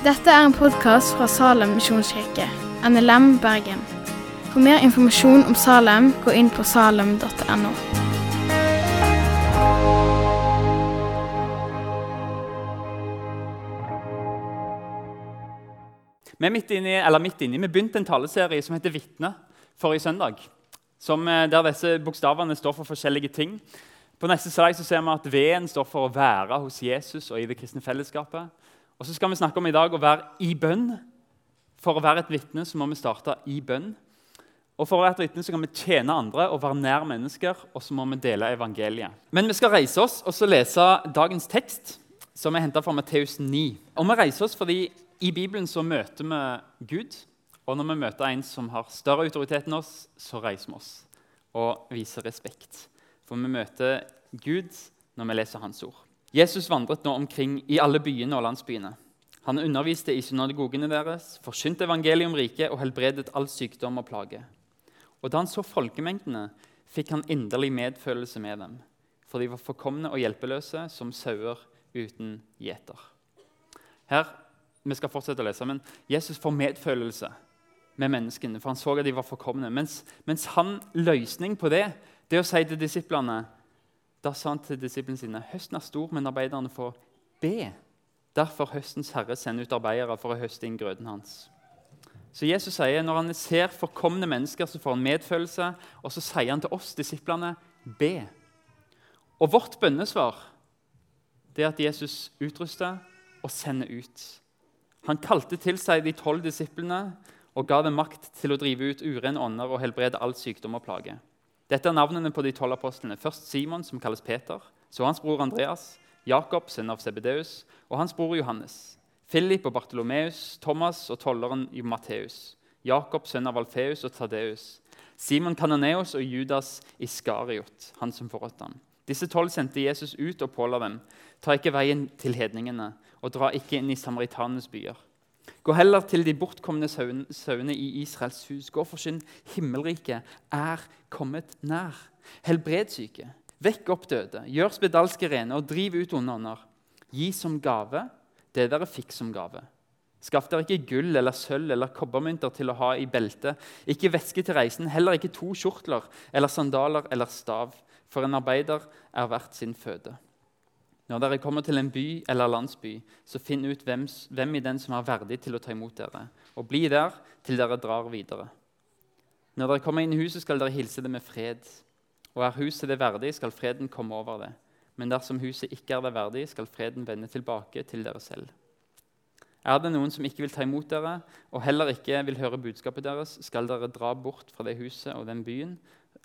Dette er en podkast fra Salem misjonskirke, NLM Bergen. For mer informasjon om Salem, gå inn på salem.no. Vi er midt inni, midt inni, vi begynte en taleserie som heter 'Vitne' forrige søndag. Som, eh, der disse bokstavene står for forskjellige ting. På neste slag så ser vi at V-en står for å være hos Jesus og i det kristne fellesskapet. Og så skal vi snakke om i dag å være i bønn. For å være et vitne så må vi starte i bønn. Og For å være et vitne så kan vi tjene andre og være nær mennesker, og så må vi dele evangeliet. Men vi skal reise oss og så lese dagens tekst, som er henta fra Matteus 9. Og vi reiser oss fordi i Bibelen så møter vi Gud. Og når vi møter en som har større autoritet enn oss, så reiser vi oss og viser respekt. For vi møter Gud når vi leser Hans ord. Jesus vandret nå omkring i alle byene og landsbyene. Han underviste i synagogene deres, forkynte evangeliet om riket og helbredet all sykdom og plage. Og da han så folkemengdene, fikk han inderlig medfølelse med dem, for de var forkomne og hjelpeløse som sauer uten gjeter. Her, Vi skal fortsette å lese, men Jesus får medfølelse med menneskene, for han så at de var forkomne. Mens, mens han løsning på det, det å si til disiplene Da sa han til disiplene sine høsten er stor, men arbeiderne får be. Derfor høstens herre sender ut arbeidere for å høste inn grøden hans. Så Jesus sier, Når han ser forkomne mennesker, så får han medfølelse. Og så sier han til oss, disiplene, be. Og vårt bønnesvar det er at Jesus utruster og sender ut. Han kalte til seg de tolv disiplene og ga dem makt til å drive ut urene ånder og helbrede all sykdom og plage. Dette er navnene på de tolv apostlene. Først Simon, som kalles Peter. Så hans bror Andreas. Jakob, sønn av Sebedeus, og hans bror Johannes. Philip og Bartolomeus, Thomas og tolleren Matteus. Jakob, sønn av Alfeus og Tadeus. Simon Kananeos og Judas Iskariot, han som forrådte ham. Disse tolv sendte Jesus ut og påla dem. Ta ikke veien til hedningene, og dra ikke inn i samaritanenes byer. Gå heller til de bortkomne sauene i Israels hus. Gå og forsyn himmelriket er kommet nær. Helbred syke, vekk opp døde, gjør spedalske rene og driv ut onde ånder. Gi som gave det dere fikk som gave. Skaff dere ikke gull eller sølv eller kobbermynter til å ha i beltet, ikke væske til reisen, heller ikke to kjortler eller sandaler eller stav, for en arbeider er verdt sin føde. Når dere kommer til en by eller landsby, så finn ut hvem, hvem i den som er verdig til å ta imot dere, og bli der til dere drar videre. Når dere kommer inn i huset, skal dere hilse det med fred. Og er huset det verdig, skal freden komme over det. Men dersom huset ikke er det verdig, skal freden vende tilbake til dere selv. Er det noen som ikke vil ta imot dere, og heller ikke vil høre budskapet deres, skal dere dra bort fra det huset og den byen,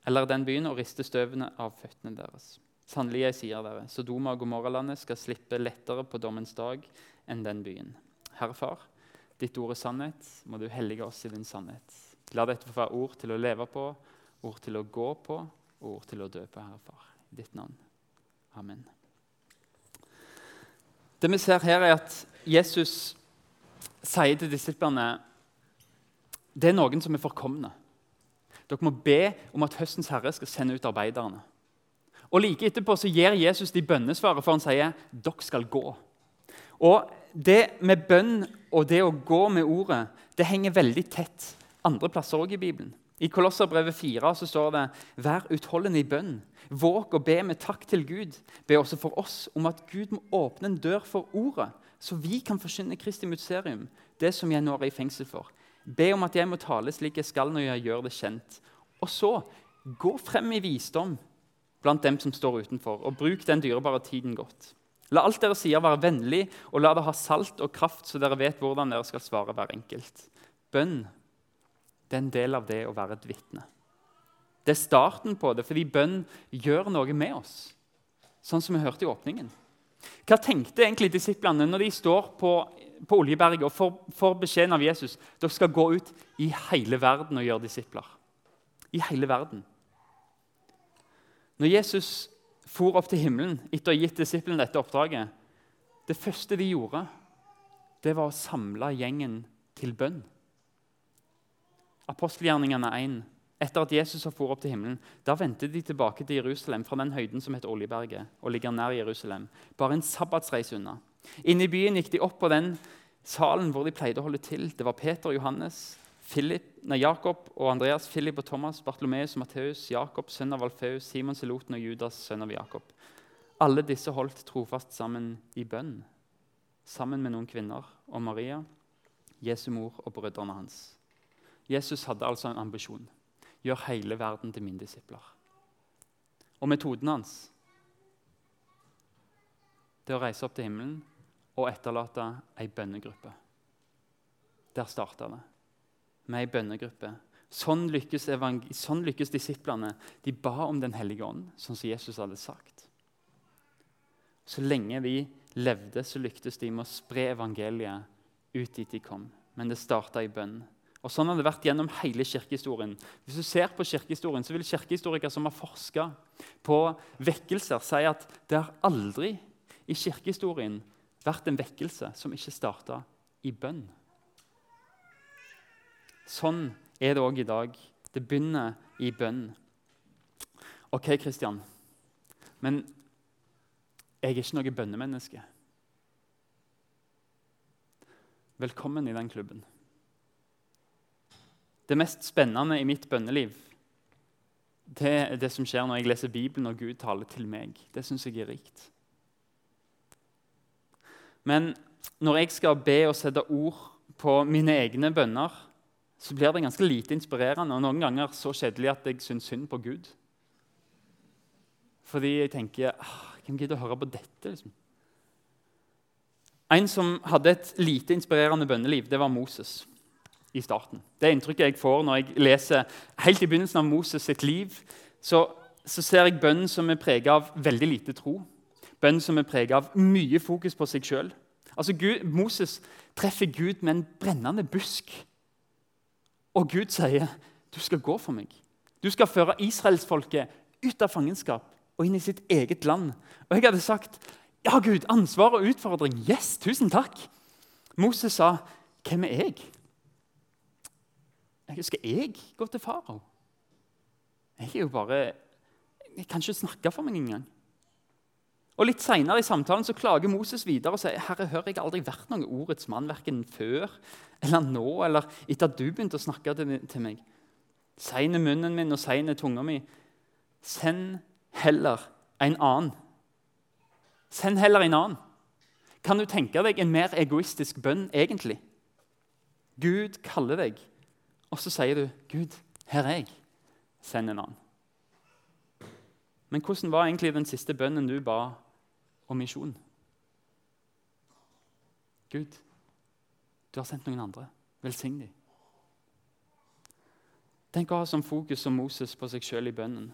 eller den byen og riste støvene av føttene deres. Sannelig, jeg sier dere, Sodoma og Gomorralandet skal slippe lettere på dommens dag enn den byen. Herre Far, ditt ord er sannhet, må du hellige oss i din sannhet. La dette få være ord til å leve på, ord til å gå på, og ord til å dø på, Herre Far. I ditt navn. Amen. Det vi ser her, er at Jesus sier til disiplene det er noen som er forkomne. Dere må be om at høstens herre skal sende ut arbeiderne. Og Like etterpå så gir Jesus de bønnesvaret, for han sier dere skal gå. Og Det med bønn og det å gå med ordet det henger veldig tett andre plasser også i Bibelen. I Kolosserbrevet 4 så står det Vær utholdende i bønn. Våg å be med takk til Gud. Be også for oss om at Gud må åpne en dør for ordet, så vi kan forsyne Kristi mysterium, det som jeg nå er i fengsel for. Be om at jeg må tale slik jeg skal når jeg gjør det kjent. Og så gå frem i visdom blant dem som står utenfor, og bruk den dyrebare tiden godt. La alt dere sier, være vennlig, og la det ha salt og kraft, så dere vet hvordan dere skal svare hver enkelt. Bønn det er en del av det å være et vitne. Det er starten på det, fordi bønn gjør noe med oss. Sånn som vi hørte i åpningen. Hva tenkte egentlig disiplene når de står på, på Oljeberget og får, får beskjeden av Jesus dere skal gå ut i hele verden og gjøre disipler? I hele verden. Når Jesus for opp til himmelen etter å ha gitt disiplene dette oppdraget, det første de gjorde, det var å samle gjengen til bønn. Apostelgjerningene 1. Etter at Jesus har for opp til himmelen, da vendte de tilbake til Jerusalem fra den høyden som heter Oljeberget og ligger nær Jerusalem, bare en sabbatsreise unna. Inne i byen gikk de opp på den Salen hvor de pleide å holde til, det var Peter og Johannes, Philip, nei, Jakob og Andreas, Philip og Thomas, Bartolomeus og Matteus, Jakob, sønn av Alfeus, Simon Seloten og Judas, sønn av Jakob. Alle disse holdt trofast sammen i bønn, sammen med noen kvinner og Maria, Jesu mor og brødrene hans. Jesus hadde altså en ambisjon. Gjør hele verden til mine disipler. Og metoden hans det er å reise opp til himmelen og etterlate ei bønnegruppe. Der starta det. Med ei bønnegruppe. Sånn lykkes, sånn lykkes, disiplene. De ba om Den hellige ånd, sånn som Jesus hadde sagt. Så lenge de levde, så lyktes de med å spre evangeliet ut dit de kom. Men det starta i bønn. Og Sånn har det vært gjennom hele kirkehistorien. Hvis du ser på kirkehistorien, så vil kirkehistorikere som har forska på vekkelser, si at det har aldri i kirkehistorien vært en vekkelse som ikke starta i bønn. Sånn er det òg i dag. Det begynner i bønn. OK, Kristian, men jeg er ikke noe bønnemenneske. Velkommen i den klubben. Det mest spennende i mitt bønneliv det er det som skjer når jeg leser Bibelen og Gud taler til meg. Det syns jeg er rikt. Men når jeg skal be og sette ord på mine egne bønner, så blir det ganske lite inspirerende og noen ganger så kjedelig at jeg syns synd på Gud. Fordi jeg tenker ah, Hvem gidder å høre på dette? liksom? En som hadde et lite inspirerende bønneliv, det var Moses i starten. Det inntrykket jeg får når jeg leser helt i begynnelsen av Moses sitt liv, så, så ser jeg bønnen som er preget av veldig lite tro Bønnen som er preget av mye fokus på seg sjøl. Altså, Moses treffer Gud med en brennende busk. Og Gud sier, 'Du skal gå for meg.' Du skal føre israelsfolket ut av fangenskap og inn i sitt eget land. Og jeg hadde sagt, 'Ja, Gud, ansvar og utfordring. Yes, tusen takk.' Moses sa, 'Hvem er jeg?' jeg skal jeg gå til farao? Jeg er jo bare Jeg kan ikke snakke for meg engang. Og Litt senere i samtalen så klager Moses videre og sier Herre, hør, jeg har aldri vært noen ordets mann, verken før eller nå, eller etter at du begynte å snakke til meg. Sein er munnen min og sein er tunga mi. Send heller en annen. Send heller en annen. Kan du tenke deg en mer egoistisk bønn, egentlig? Gud kaller deg, og så sier du, 'Gud, her er jeg. Send en annen.' Men hvordan var egentlig den siste bønnen du ba og misjon. Gud, du har sendt noen andre. Velsign dem. Tenk å ha som fokus som Moses på seg sjøl i bønnen.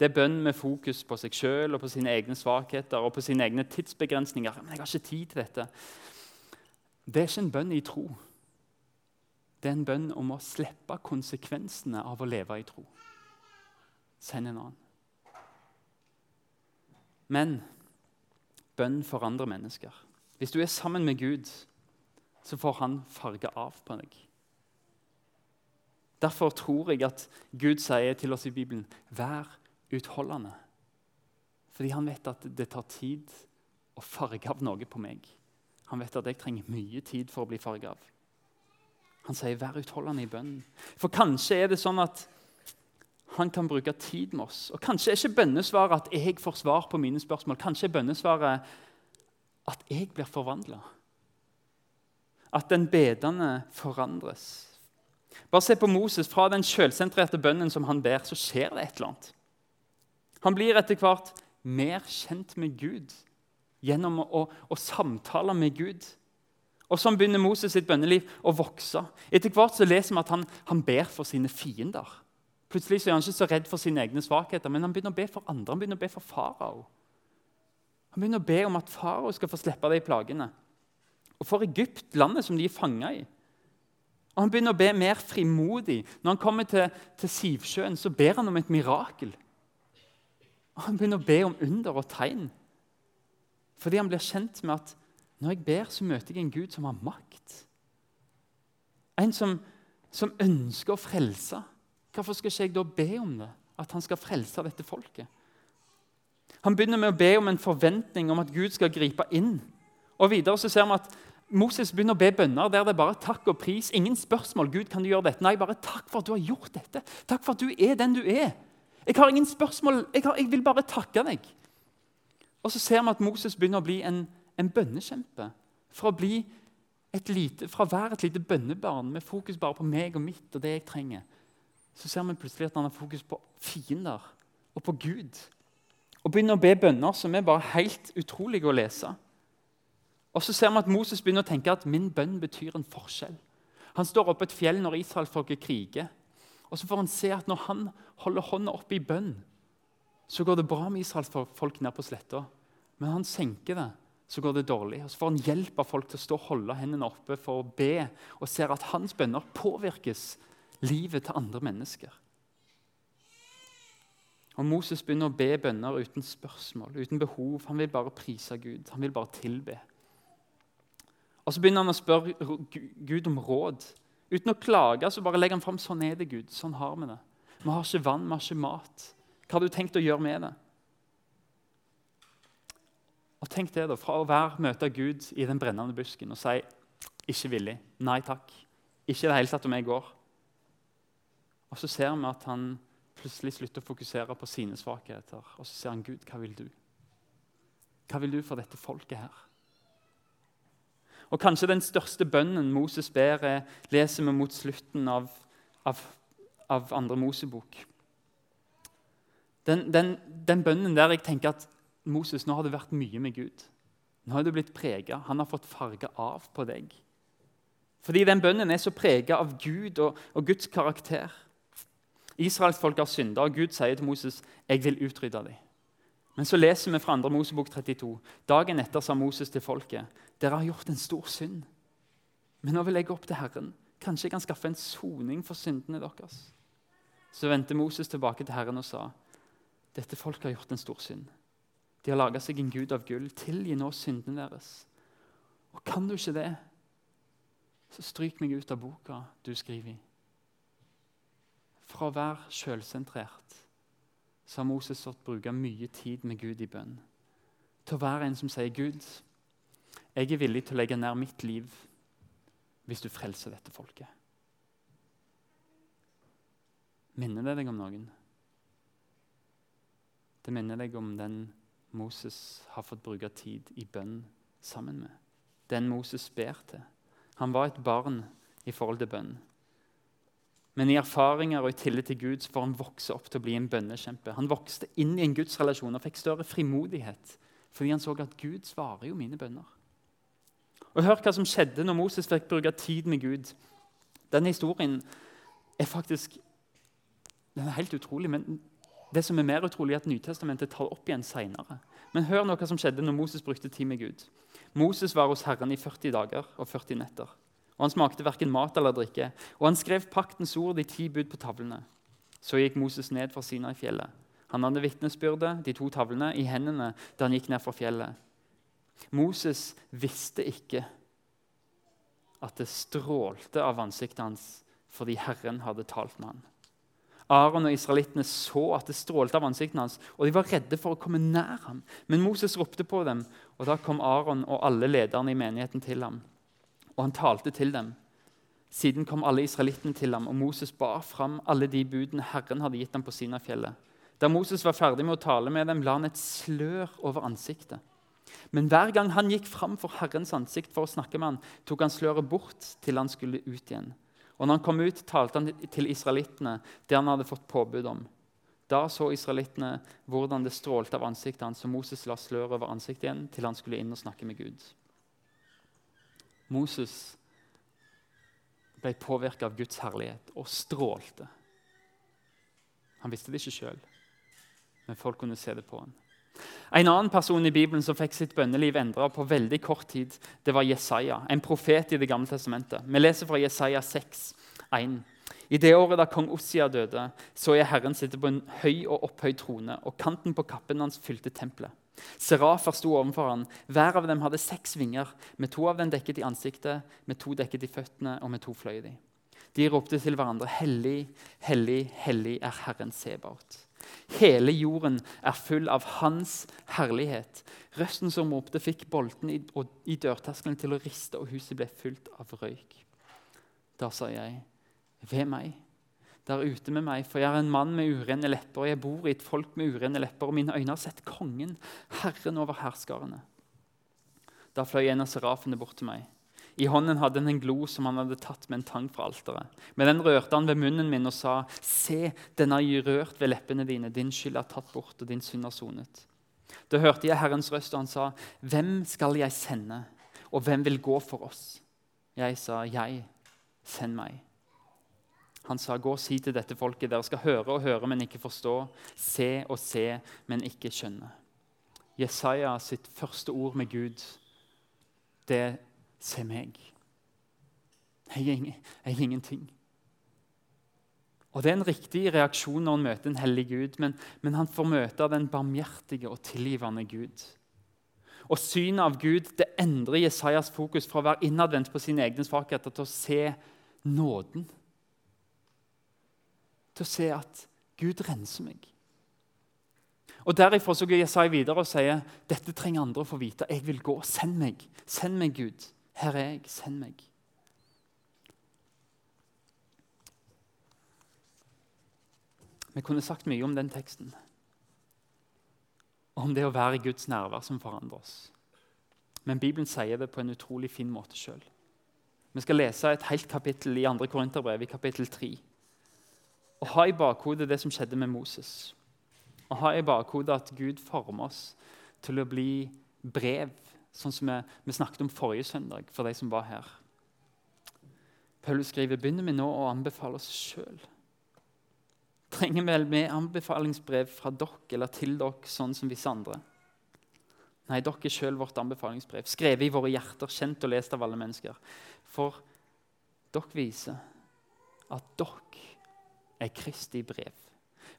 Det er bønn med fokus på seg sjøl og på sine egne svakheter og på sine egne tidsbegrensninger. Men jeg har ikke tid til dette. Det er ikke en bønn i tro. Det er en bønn om å slippe konsekvensene av å leve i tro. Send en annen. Men bønn for andre mennesker. Hvis du er sammen med Gud, så får han farge av på deg. Derfor tror jeg at Gud sier til oss i Bibelen vær utholdende. Fordi han vet at det tar tid å farge av noe på meg. Han vet at jeg trenger mye tid for å bli farget av. Han sier 'vær utholdende i bønnen'. For kanskje er det sånn at han kan bruke tid med oss. Og Kanskje er ikke bønnesvaret at jeg får svar på mine spørsmål. Kanskje er bønnesvaret at jeg blir forvandla. At den bedende forandres. Bare se på Moses. Fra den selvsentrerte bønnen som han ber, så skjer det et eller annet. Han blir etter hvert mer kjent med Gud gjennom å, å samtale med Gud. Og Sånn begynner Moses sitt bønneliv å vokse. Etter hvert så leser vi at han, han ber for sine fiender. Plutselig så er han ikke så redd for sine egne svakheter, men han begynner å be for andre. Han begynner å be for farao. Han begynner å be om at farao skal få slippe de plagene. Og for Egypt, landet som de er fanga i. Og Han begynner å be mer frimodig. Når han kommer til, til Sivsjøen, så ber han om et mirakel. Og Han begynner å be om under og tegn. Fordi han blir kjent med at når jeg ber, så møter jeg en Gud som har makt. En som, som ønsker å frelse. Hvorfor skal ikke jeg da be om det? At han skal frelse dette folket? Han begynner med å be om en forventning om at Gud skal gripe inn. Og Videre så ser vi at Moses begynner å be bønner der det er bare takk og pris. Ingen spørsmål. Gud, kan du gjøre dette? Nei, bare takk for at du har gjort dette. Takk for at du er den du er. Jeg har ingen spørsmål. Jeg, har, jeg vil bare takke deg. Og så ser vi at Moses begynner å bli en, en bønnekjempe. Fra å, bli et lite, fra å være et lite bønnebarn med fokus bare på meg og mitt og det jeg trenger, så ser vi plutselig at han har fokus på fiender og på Gud. Og begynner å be bønner som er bare helt utrolige å lese. Og så ser vi at Moses begynner å tenke at min bønn betyr en forskjell. Han står oppe et fjell når israelsfolket kriger. Og så får han se at når han holder hånda oppe i bønn, så går det bra med israelsfolk nede på sletta. Men han senker det, så går det dårlig. Og Så får han hjelp av folk til å stå og holde hendene oppe for å be, og ser at hans bønner påvirkes livet til andre mennesker. Og Moses begynner å be bønner uten spørsmål, uten behov. Han vil bare prise Gud. Han vil bare tilbe. Og Så begynner han å spørre Gud om råd. Uten å klage så bare legger han fram sånn er det, Gud. Sånn har vi det. Vi har ikke vann, vi har ikke mat. Hva har du tenkt å gjøre med det? Og Tenk det da, fra å være, møte Gud i den brennende busken og si 'ikke villig', 'nei takk', 'ikke i det hele tatt om jeg går'. Og Så ser vi at han plutselig slutter å fokusere på sine svakheter. Og så sier han, 'Gud, hva vil du?' Hva vil du for dette folket her? Og Kanskje den største bønnen Moses ber, er, leser vi mot slutten av, av, av andre Mosebok. Den, den, den, bønnen der jeg tenker at Moses, nå har det vært mye med Gud. Nå har du blitt prega. Han har fått farge av på deg. Fordi den bønnen er så prega av Gud og, og Guds karakter. Israels folk har synda, og Gud sier til Moses, 'Jeg vil utrydde dem'. Men så leser vi fra 2. Mosebok 32. Dagen etter sa Moses til folket.: Dere har gjort en stor synd. Men nå vil jeg gå opp til Herren. Kanskje jeg kan skaffe en soning for syndene deres. Så vendte Moses tilbake til Herren og sa.: Dette folket har gjort en stor synd. De har laga seg en gud av gull. Tilgi nå syndene deres. Og kan du ikke det, så stryk meg ut av boka du skriver i. Fra å være sjølsentrert så har Moses fått bruke mye tid med Gud i bønn. Til å være en som sier, 'Gud, jeg er villig til å legge ned mitt liv hvis du frelser dette folket'. Minner det deg om noen? Det minner deg om den Moses har fått bruke tid i bønn sammen med. Den Moses ber til. Han var et barn i forhold til bønn. Men i erfaringer og i tillit til Gud så får han vokse opp til å bli en bønnekjempe. Han vokste inn i en gudsrelasjon og fikk større frimodighet fordi han så at Gud svarer jo mine bønner. Og Hør hva som skjedde når Moses fikk bruke tid med Gud. Denne historien er faktisk den er helt utrolig. Men det som er mer utrolig, er at Nytestamentet tar opp igjen seinere. Men hør nå hva som skjedde når Moses brukte tid med Gud. Moses var hos Herren i 40 dager og 40 netter og han smakte verken mat eller drikke. Og han skrev paktens ord, de ti bud, på tavlene. Så gikk Moses ned fra Sinai-fjellet. Han hadde vitnesbyrdet, de to tavlene, i hendene da han gikk ned fra fjellet. Moses visste ikke at det strålte av ansiktet hans fordi Herren hadde talt med ham. Aron og israelittene så at det strålte av ansiktet hans, og de var redde for å komme nær ham. Men Moses ropte på dem, og da kom Aron og alle lederne i menigheten til ham og han talte til dem. Siden kom alle israelittene til ham, og Moses bar fram alle de budene Herren hadde gitt ham på Sinafjellet. Da Moses var ferdig med å tale med dem, la han et slør over ansiktet. Men hver gang han gikk fram for Herrens ansikt for å snakke med ham, tok han sløret bort til han skulle ut igjen. Og når han kom ut, talte han til israelittene det han hadde fått påbud om. Da så israelittene hvordan det strålte av ansiktet hans, og Moses la sløret over ansiktet igjen til han skulle inn og snakke med Gud. Moses ble påvirka av Guds herlighet og strålte. Han visste det ikke sjøl, men folk kunne se det på ham. En annen person i Bibelen som fikk sitt bønneliv endra på veldig kort tid, det var Jesaja, en profet i Det gamle testamentet. Vi leser fra Jesaja 6, 1. I det året da kong Ossia døde, så jeg Herren sitte på en høy og opphøyd trone, og kanten på kappen hans fylte tempelet. Serafer sto overfor han. Hver av dem hadde seks vinger. Med to av dem dekket i ansiktet, med to dekket i føttene og med to fløy de. De ropte til hverandre, 'Hellig, hellig, hellig er Herren Sebaot.' Hele jorden er full av Hans herlighet. Røsten som ropte, fikk bolten i, i dørterskelen til å riste, og huset ble fylt av røyk. Da sa jeg, ved meg, der ute med meg, for jeg er en mann med urene lepper, og jeg bor i et folk med urene lepper, og mine øyne har sett kongen, Herren over herskarene. Da fløy en av serafene bort til meg. I hånden hadde han en glo som han hadde tatt med en tang fra alteret. Med den rørte han ved munnen min og sa, Se, den har rørt ved leppene dine. Din skyld er tatt bort, og din synd er sonet. Da hørte jeg Herrens røst, og han sa, Hvem skal jeg sende, og hvem vil gå for oss? Jeg sa, Jeg, send meg. Han sa, Gå og si til dette folket, dere skal høre og høre, men ikke forstå, se og se, men ikke skjønne. Jesaja sitt første ord med Gud, det Se meg. Jeg er, jeg er ingenting. Og Det er en riktig reaksjon når han møter en hellig Gud, men, men han får møte den barmhjertige og tilgivende Gud. Og Synet av Gud det endrer Jesajas fokus fra å være innadvendt på sine egne svakheter til å se nåden. Til å se at Gud renser meg. Og Derifra så går Jesaja videre og sier dette trenger andre å få vite. Jeg vil gå. Send meg. Send meg, Gud. Her er jeg, send meg. Vi kunne sagt mye om den teksten. Om det å være i Guds nærvær som forandrer oss. Men Bibelen sier det på en utrolig fin måte sjøl. Vi skal lese et helt kapittel i 2. Korinterbrev, i kapittel 3. Og ha i bakhodet det som skjedde med Moses. Og ha i bakhodet at Gud former oss til å bli brev sånn som vi, snakket om forrige søndag, for de som var her. Paulus skriver begynner vi nå å anbefale oss sjøl. Trenger vel vi anbefalingsbrev fra dere eller til dere, sånn som visse andre? Nei, dere er sjøl vårt anbefalingsbrev, skrevet i våre hjerter, kjent og lest av alle mennesker. For dere viser at dere er Kristi brev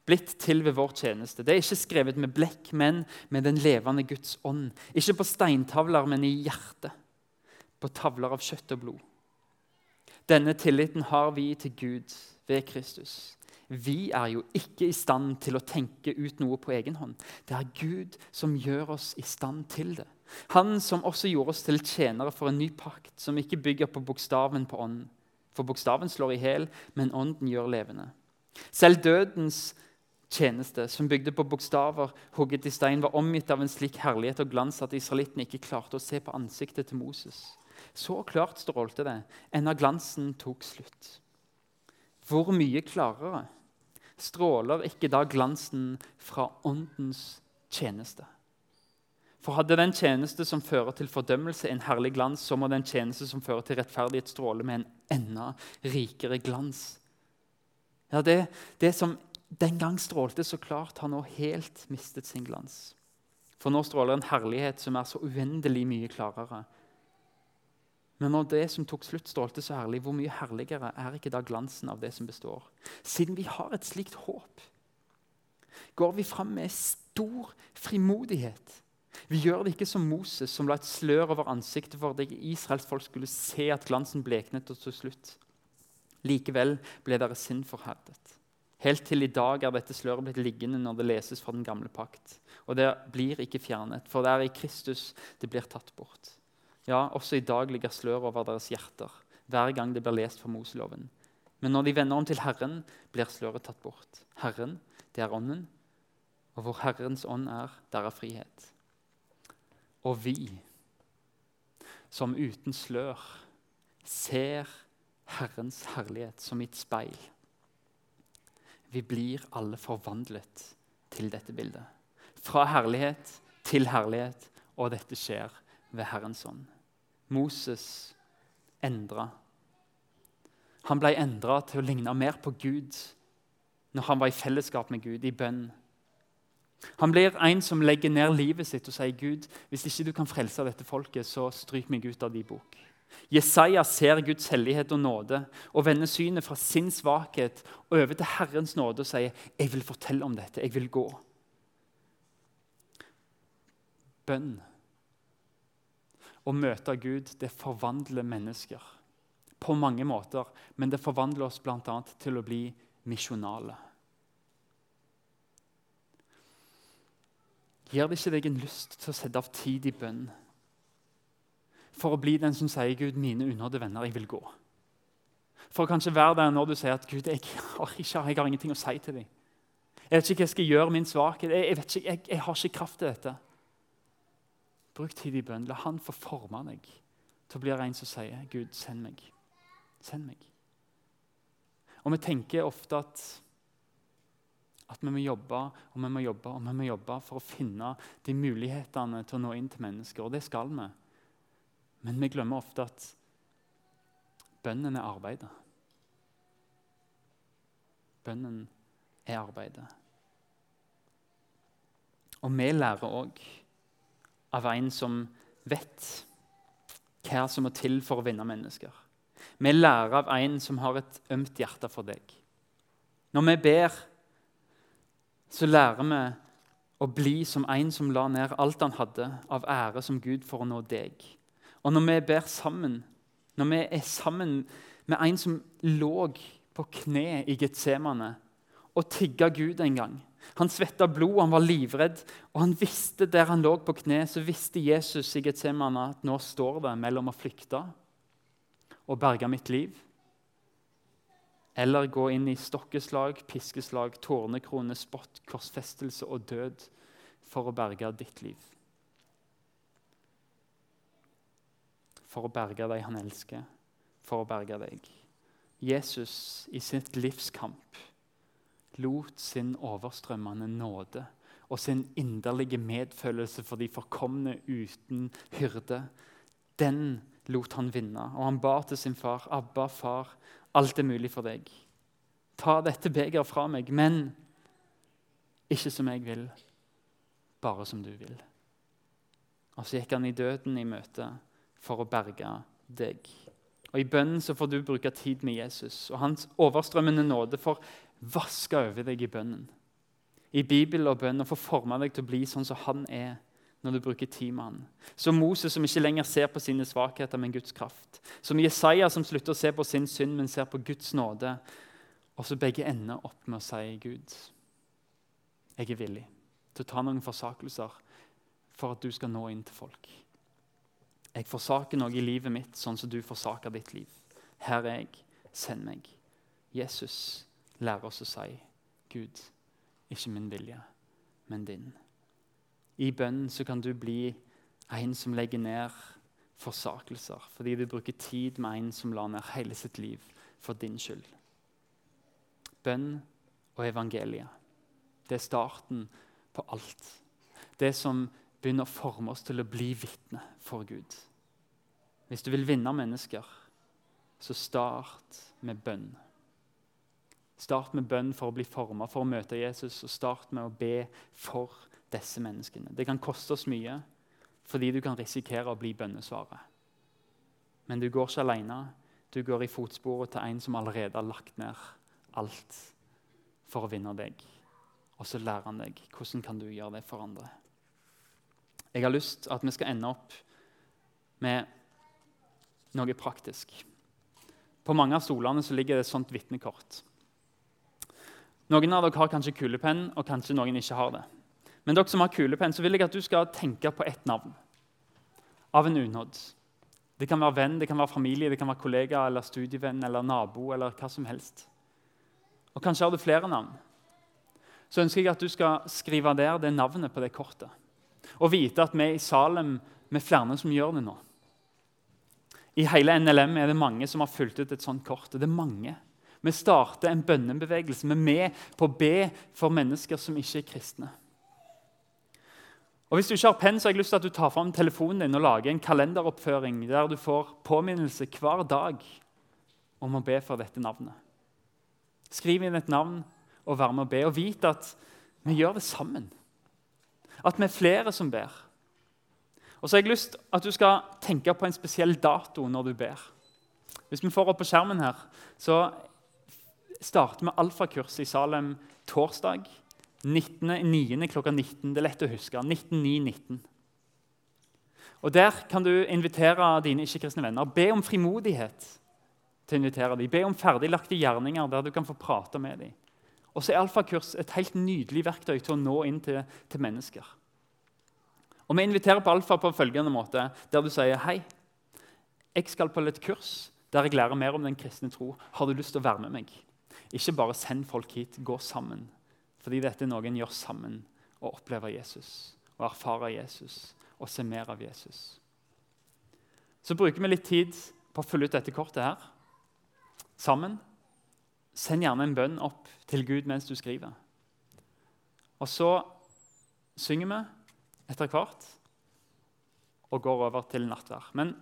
blitt til ved vår tjeneste. Det er ikke skrevet med blekk, men med den levende Guds ånd. Ikke på steintavler, men i hjertet. På tavler av kjøtt og blod. Denne tilliten har vi til Gud ved Kristus. Vi er jo ikke i stand til å tenke ut noe på egen hånd. Det er Gud som gjør oss i stand til det. Han som også gjorde oss til tjenere for en ny pakt, som ikke bygger på bokstaven på ånden. For bokstaven slår i hjel, men ånden gjør levende. Selv dødens tjeneste, som bygde på bokstaver hugget i stein, var omgitt av en slik herlighet og glans at israelittene ikke klarte å se på ansiktet til Moses. Så klart strålte det, enda glansen tok slutt. Hvor mye klarere stråler ikke da glansen fra Åndens tjeneste? For hadde den tjeneste som fører til fordømmelse, en herlig glans, så må den tjeneste som fører til rettferdighet, stråle med en enda rikere glans. Ja, det, det som den gang strålte så klart, har nå helt mistet sin glans. For nå stråler en herlighet som er så uendelig mye klarere. Men når det som tok slutt, strålte så herlig, hvor mye herligere er ikke da glansen av det som består? Siden vi har et slikt håp, går vi fram med stor frimodighet. Vi gjør det ikke som Moses, som la et slør over ansiktet for at Israels folk skulle se at glansen bleknet og til slutt. Likevel ble deres sinn forherdet. Helt til i dag er dette sløret blitt liggende når det leses fra den gamle pakt. Og det blir ikke fjernet, for det er i Kristus det blir tatt bort. Ja, også i dag ligger sløret over deres hjerter hver gang det blir lest fra Moseloven. Men når de vender om til Herren, blir sløret tatt bort. Herren, det er Ånden, og hvor Herrens ånd er, der er frihet. Og vi, som uten slør ser Herrens herlighet som i et speil vi blir alle forvandlet til dette bildet. Fra herlighet til herlighet, og dette skjer ved Herrens ånd. Moses endra. Han ble endra til å ligne mer på Gud når han var i fellesskap med Gud, i bønn. Han blir en som legger ned livet sitt og sier, 'Gud, hvis ikke du kan frelse dette folket, så stryk meg ut av din bok.' Jesaja ser Guds hellighet og nåde og vender synet fra sin svakhet over til Herrens nåde og sier, 'Jeg vil fortelle om dette. Jeg vil gå.' Bønn. Å møte Gud, det forvandler mennesker på mange måter. Men det forvandler oss bl.a. til å bli misjonale. Gir det ikke deg en lyst til å sette av tid i bønn for å bli den som sier 'Gud, mine unådde venner, jeg vil gå'? For å kanskje være der når du sier at 'Gud, jeg har, ikke, jeg har ingenting å si til dem'. Jeg vet ikke hva jeg skal gjøre min svakhet. Jeg, jeg, jeg, jeg har ikke kraft til dette. Bruk tid i bønn. La Han få forme deg til å bli en som sier 'Gud, send meg'. Send meg. Og vi tenker ofte at at vi må jobbe og vi må jobbe og vi må jobbe for å finne de mulighetene til å nå inn til mennesker. Og det skal vi. Men vi glemmer ofte at bønnen er arbeidet. Bønnen er arbeidet. Og vi lærer òg av en som vet hva som må til for å vinne mennesker. Vi lærer av en som har et ømt hjerte for deg. Når vi ber så lærer vi å bli som en som la ned alt han hadde av ære som Gud for å nå deg. Og når vi ber sammen, når vi er sammen med en som lå på kne i Getsemane og tigga Gud en gang Han svetta blod, han var livredd, og han visste der han lå på kne, så visste Jesus i Getsemane at nå står det mellom å flykte og berge mitt liv eller gå inn i stokkeslag, piskeslag, tårnekrone, spott, korsfestelse og død for å berge ditt liv. For å berge deg han elsker, for å berge deg. Jesus i sitt livskamp lot sin overstrømmende nåde og sin inderlige medfølelse for de forkomne uten hyrde, den lot han vinne. Og han ba til sin far, 'Abba, far, Alt er mulig for deg. Ta dette begeret fra meg, men ikke som jeg vil, bare som du vil. Og så gikk han i døden i møte for å berge deg. Og I bønnen så får du bruke tid med Jesus, og hans overstrømmende nåde får vaske over deg i bønnen. I Bibelen og bønnen får få forme deg til å bli sånn som han er når du bruker tid med han. Som Moses, som ikke lenger ser på sine svakheter, men Guds kraft. Som Jesaja, som slutter å se på sin synd, men ser på Guds nåde. Og så begge ender opp med å si, 'Gud, jeg er villig til å ta noen forsakelser for at du skal nå inn til folk.' Jeg forsaker noe i livet mitt sånn som du forsaker ditt liv. Her er jeg. Send meg. Jesus lærer oss å si, 'Gud, ikke min vilje, men din.' I bønnen så kan du bli en som legger ned forsakelser, fordi du bruker tid med en som lar ned hele sitt liv for din skyld. Bønn og evangeliet, det er starten på alt. Det som begynner å forme oss til å bli vitne for Gud. Hvis du vil vinne mennesker, så start med bønn. Start med bønn for å bli forma for å møte Jesus, og start med å be for disse menneskene. Det kan koste oss mye, fordi du kan risikere å bli bønnesvaret. Men du går ikke alene. Du går i fotsporet til en som allerede har lagt ned alt for å vinne deg. Og så lærer han deg hvordan kan du gjøre det for andre. Jeg har lyst at vi skal ende opp med noe praktisk. På mange av stolene ligger det et sånt vitnekort. Noen av dere har kanskje kulepenn, og kanskje noen ikke har det. Men dere som har kulepenn, så vil jeg at du skal tenke på ett navn av en unådd. Det kan være venn, det kan være familie, det kan være kollega eller studievenn eller nabo. eller hva som helst. Og Kanskje har du flere navn. Så ønsker jeg at du skal skrive der det navnet på det kortet. Og vite at vi er i Salem er flere som gjør det nå. I hele NLM er det mange som har fulgt ut et sånt kort. Det er mange. Vi starter en bønnebevegelse. Vi er med på å be for mennesker som ikke er kristne. Og Hvis du ikke har penn, så har jeg lyst til at du tar fram telefonen din og lager en kalenderoppføring der du får påminnelse hver dag om å be for dette navnet. Skriv inn et navn og vær med å be. Og vit at vi gjør det sammen. At vi er flere som ber. Og så har jeg lyst at du skal tenke på en spesiell dato når du ber. Hvis vi får opp på skjermen her, så starter vi alfakurs i Salem torsdag 9. klokka 19. Det er lett å huske. 19.9.19. Og Der kan du invitere dine ikke-kristne venner. Be om frimodighet til å invitere dem. Be om ferdiglagte gjerninger der du kan få prate med dem. Og så er alfakurs et helt nydelig verktøy til å nå inn til, til mennesker. Og Vi inviterer på Alfa på følgende måte, der du sier hei, jeg skal på et kurs der jeg lærer mer om den kristne tro. Har du lyst til å være med meg? Ikke bare send folk hit, gå sammen. Fordi dette er noe en gjør sammen. Å oppleve Jesus, å erfare Jesus og se mer av Jesus. Så bruker vi litt tid på å fylle ut dette kortet her sammen. Send gjerne en bønn opp til Gud mens du skriver. Og så synger vi etter hvert og går over til nattvær. Men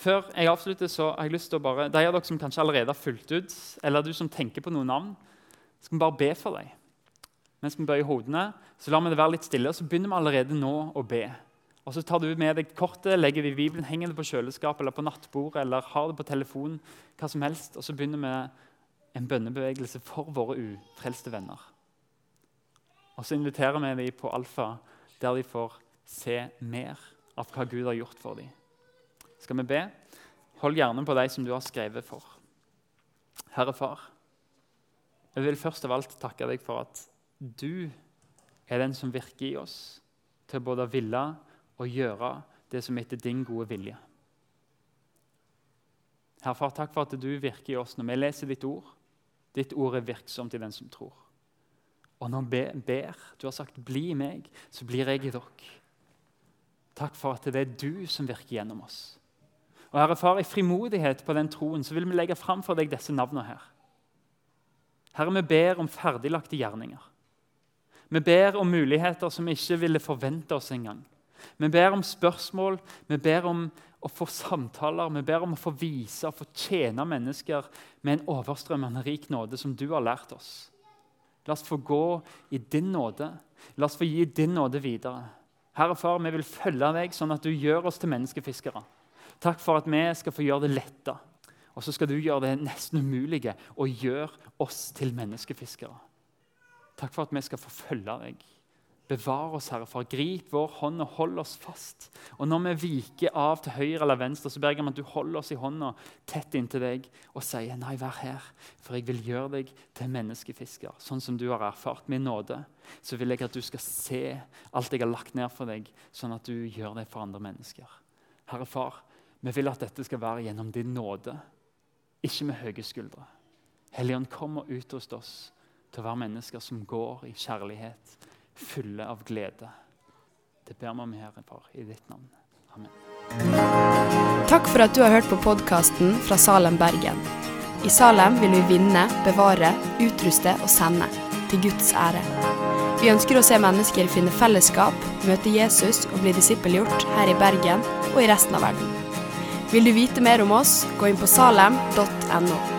før jeg avslutter, så har jeg lyst til å bare De av dere som kanskje allerede har fulgt ut, eller du som tenker på noen navn, skal vi bare be for deg. Mens vi bøyer hodene, så lar vi det være litt stille, og så begynner vi allerede nå å be. Og Så tar du med deg kortet, legger det i Bibelen, henger det på kjøleskapet eller på nattbordet eller har det på telefonen, hva som helst, og så begynner vi en bønnebevegelse for våre ufrelste venner. Og så inviterer vi dem på Alfa, der de får se mer av hva Gud har gjort for dem. Skal vi be? Hold gjerne på de som du har skrevet for. Herre Far, jeg vil først av alt takke deg for at du er den som virker i oss til både å ville og gjøre det som er etter din gode vilje. Herre Far, takk for at du virker i oss når vi leser ditt ord. Ditt ord er virksomt i den som tror. Og når han ber, du har sagt 'bli meg', så blir jeg i dere. Takk for at det er du som virker gjennom oss. Og Herre Far, i frimodighet på den troen så vil vi legge fram for deg disse navnene her. Herre, vi ber om ferdiglagte gjerninger. Vi ber om muligheter som vi ikke ville forvente oss engang. Vi ber om spørsmål, vi ber om å få samtaler, vi ber om å få vise og få tjene mennesker med en overstrømmende rik nåde som du har lært oss. La oss få gå i din nåde. La oss få gi din nåde videre. Herre Far, vi vil følge deg sånn at du gjør oss til menneskefiskere. Takk for at vi skal få gjøre det lette. Og så skal du gjøre det nesten umulige og gjøre oss til menneskefiskere. Takk for at vi skal få følge deg. Bevar oss, Herre, for grip vår hånd og hold oss fast. Og når vi viker av til høyre eller venstre, så ber jeg om at du holder oss i hånda tett inntil deg og sier nei, vær her, for jeg vil gjøre deg til menneskefisker. Sånn som du har erfart min nåde, så vil jeg at du skal se alt jeg har lagt ned for deg, sånn at du gjør det for andre mennesker. Herre Far, vi vil at dette skal være gjennom din nåde, ikke med høye skuldre. Helligånd, kom og utrust oss til å være mennesker som går i kjærlighet fulle av glede. Det ber vi om, Herre Far, i ditt navn. Amen. Takk for at du har hørt på podkasten fra Salem, Bergen. I Salem vil vi vinne, bevare, utruste og sende, til Guds ære. Vi ønsker å se mennesker finne fellesskap, møte Jesus og bli disippelgjort her i Bergen og i resten av verden. Vil du vite mer om oss, gå inn på salem.no.